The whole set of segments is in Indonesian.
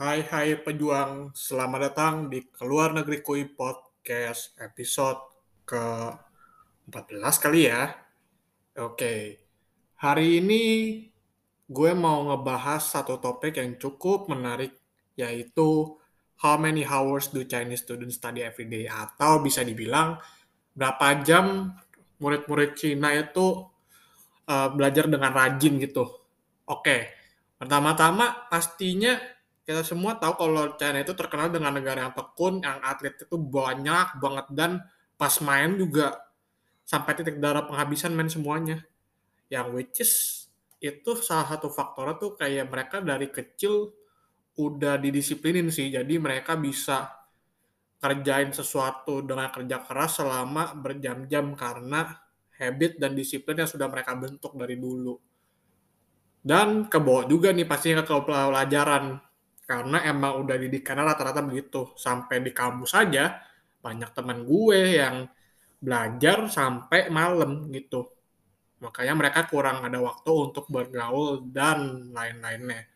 Hai hai pejuang, selamat datang di Keluar Negeri Kui Podcast episode ke-14 kali ya. Oke, hari ini gue mau ngebahas satu topik yang cukup menarik, yaitu how many hours do Chinese students study every day? Atau bisa dibilang, berapa jam murid-murid Cina itu uh, belajar dengan rajin gitu. Oke, pertama-tama pastinya kita semua tahu kalau China itu terkenal dengan negara yang tekun, yang atlet itu banyak banget dan pas main juga sampai titik darah penghabisan main semuanya. Yang which is itu salah satu faktornya tuh kayak mereka dari kecil udah didisiplinin sih, jadi mereka bisa kerjain sesuatu dengan kerja keras selama berjam-jam karena habit dan disiplin yang sudah mereka bentuk dari dulu. Dan kebawa juga nih pastinya ke pelajaran karena emang udah didikannya rata-rata begitu. Sampai di kampus saja banyak teman gue yang belajar sampai malam gitu. Makanya mereka kurang ada waktu untuk bergaul dan lain-lainnya.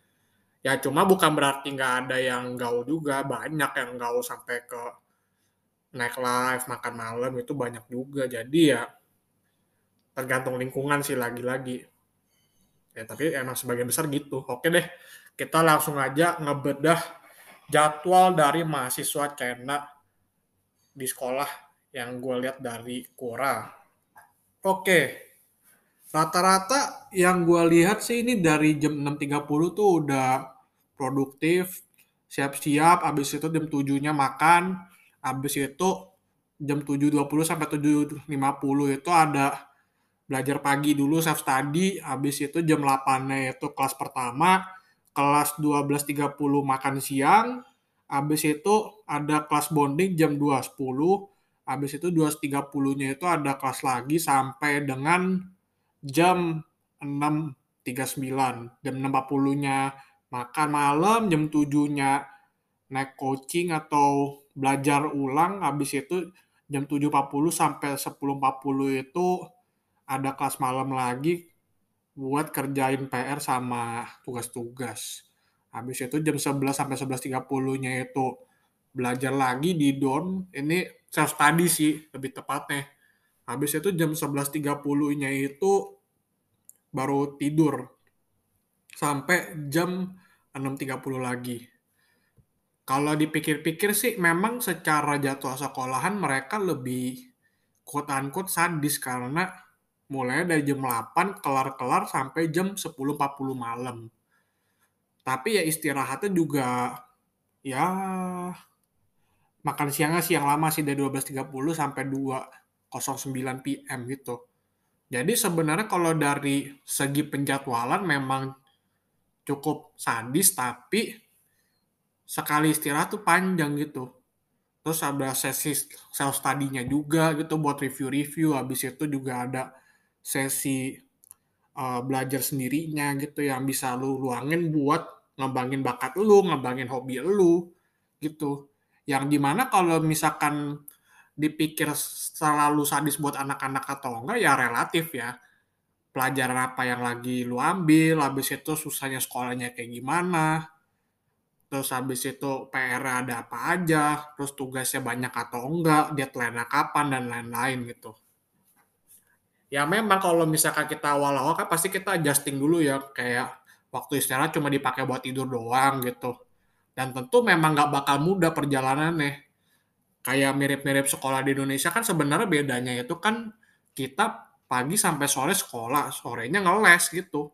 Ya cuma bukan berarti nggak ada yang gaul juga. Banyak yang gaul sampai ke naik live makan malam itu banyak juga. Jadi ya tergantung lingkungan sih lagi-lagi. Ya tapi emang sebagian besar gitu. Oke deh kita langsung aja ngebedah jadwal dari mahasiswa China di sekolah yang gue lihat dari Quora. Oke, rata-rata yang gue lihat sih ini dari jam 6.30 tuh udah produktif, siap-siap, habis itu jam 7-nya makan, habis itu jam 7.20 sampai 7.50 itu ada belajar pagi dulu self study, habis itu jam 8-nya itu kelas pertama, kelas 12.30 makan siang, habis itu ada kelas bonding jam 2.10, habis itu 2.30-nya itu ada kelas lagi sampai dengan jam 6.39. Jam 6.40-nya makan malam, jam 7-nya naik coaching atau belajar ulang, habis itu jam 7.40 sampai 10.40 itu ada kelas malam lagi, buat kerjain PR sama tugas-tugas. Habis itu jam 11 sampai 11.30-nya itu belajar lagi di DON. Ini self study sih lebih tepatnya. Habis itu jam 11.30-nya itu baru tidur. Sampai jam 6.30 lagi. Kalau dipikir-pikir sih memang secara jadwal sekolahan mereka lebih quote-unquote sadis karena mulai dari jam 8 kelar-kelar sampai jam 10.40 malam. Tapi ya istirahatnya juga ya makan siangnya siang lama sih dari 12.30 sampai 2.09 PM gitu. Jadi sebenarnya kalau dari segi penjadwalan memang cukup sadis tapi sekali istirahat tuh panjang gitu. Terus ada sesi self study-nya juga gitu buat review-review. Habis itu juga ada sesi uh, belajar sendirinya gitu yang bisa lu luangin buat ngembangin bakat lu, ngembangin hobi lu gitu. Yang di mana kalau misalkan dipikir selalu sadis buat anak-anak atau enggak ya relatif ya. Pelajaran apa yang lagi lu ambil, habis itu susahnya sekolahnya kayak gimana, terus habis itu PR ada apa aja, terus tugasnya banyak atau enggak, deadline kapan dan lain-lain gitu ya memang kalau misalkan kita awal-awal kan pasti kita adjusting dulu ya kayak waktu istirahat cuma dipakai buat tidur doang gitu. Dan tentu memang nggak bakal mudah perjalanannya. Kayak mirip-mirip sekolah di Indonesia kan sebenarnya bedanya itu kan kita pagi sampai sore sekolah sorenya ngeles gitu.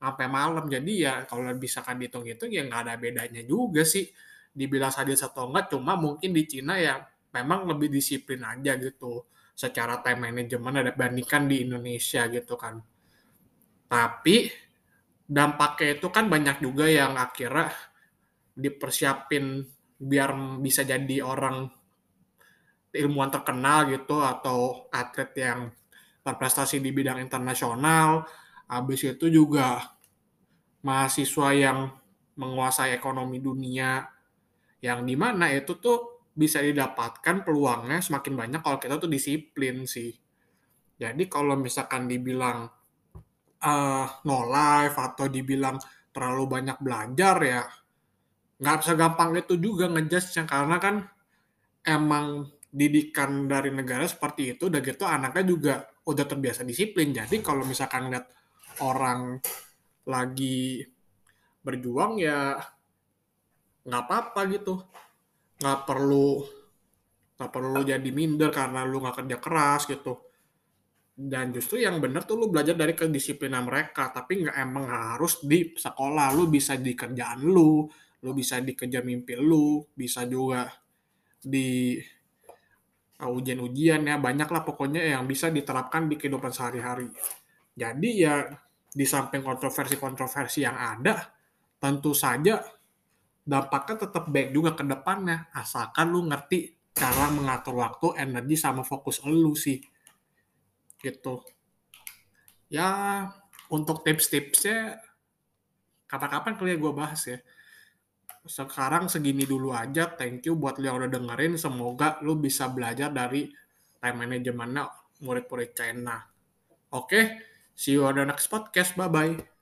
Sampai malam. Jadi ya kalau bisa kan dihitung itu ya nggak ada bedanya juga sih. Dibilang sadis atau enggak cuma mungkin di Cina ya memang lebih disiplin aja gitu secara time management ada bandingkan di Indonesia gitu kan. Tapi dampaknya itu kan banyak juga yang akhirnya dipersiapin biar bisa jadi orang ilmuwan terkenal gitu atau atlet yang berprestasi di bidang internasional. Habis itu juga mahasiswa yang menguasai ekonomi dunia yang di mana itu tuh bisa didapatkan peluangnya semakin banyak kalau kita tuh disiplin sih. Jadi kalau misalkan dibilang uh, no life atau dibilang terlalu banyak belajar ya nggak segampang itu juga ngejudge-nya. Karena kan emang didikan dari negara seperti itu udah gitu anaknya juga udah terbiasa disiplin. Jadi kalau misalkan lihat orang lagi berjuang ya nggak apa-apa gitu nggak perlu nggak perlu jadi minder karena lu nggak kerja keras gitu. Dan justru yang bener tuh lu belajar dari kedisiplinan mereka tapi nggak emang harus di sekolah. Lu bisa di kerjaan lu lu bisa dikejar mimpi lu bisa juga di uh, ujian-ujian ya. Banyak lah pokoknya yang bisa diterapkan di kehidupan sehari-hari. Jadi ya di samping kontroversi-kontroversi yang ada tentu saja dampaknya tetap baik juga ke depannya. Asalkan lu ngerti cara mengatur waktu energi sama fokus lu sih. Gitu. Ya untuk tips-tipsnya kapan-kapan kali ya gue bahas ya. Sekarang segini dulu aja. Thank you buat lu yang udah dengerin. Semoga lu bisa belajar dari time managementnya murid-murid China. Oke see you on the next podcast. Bye bye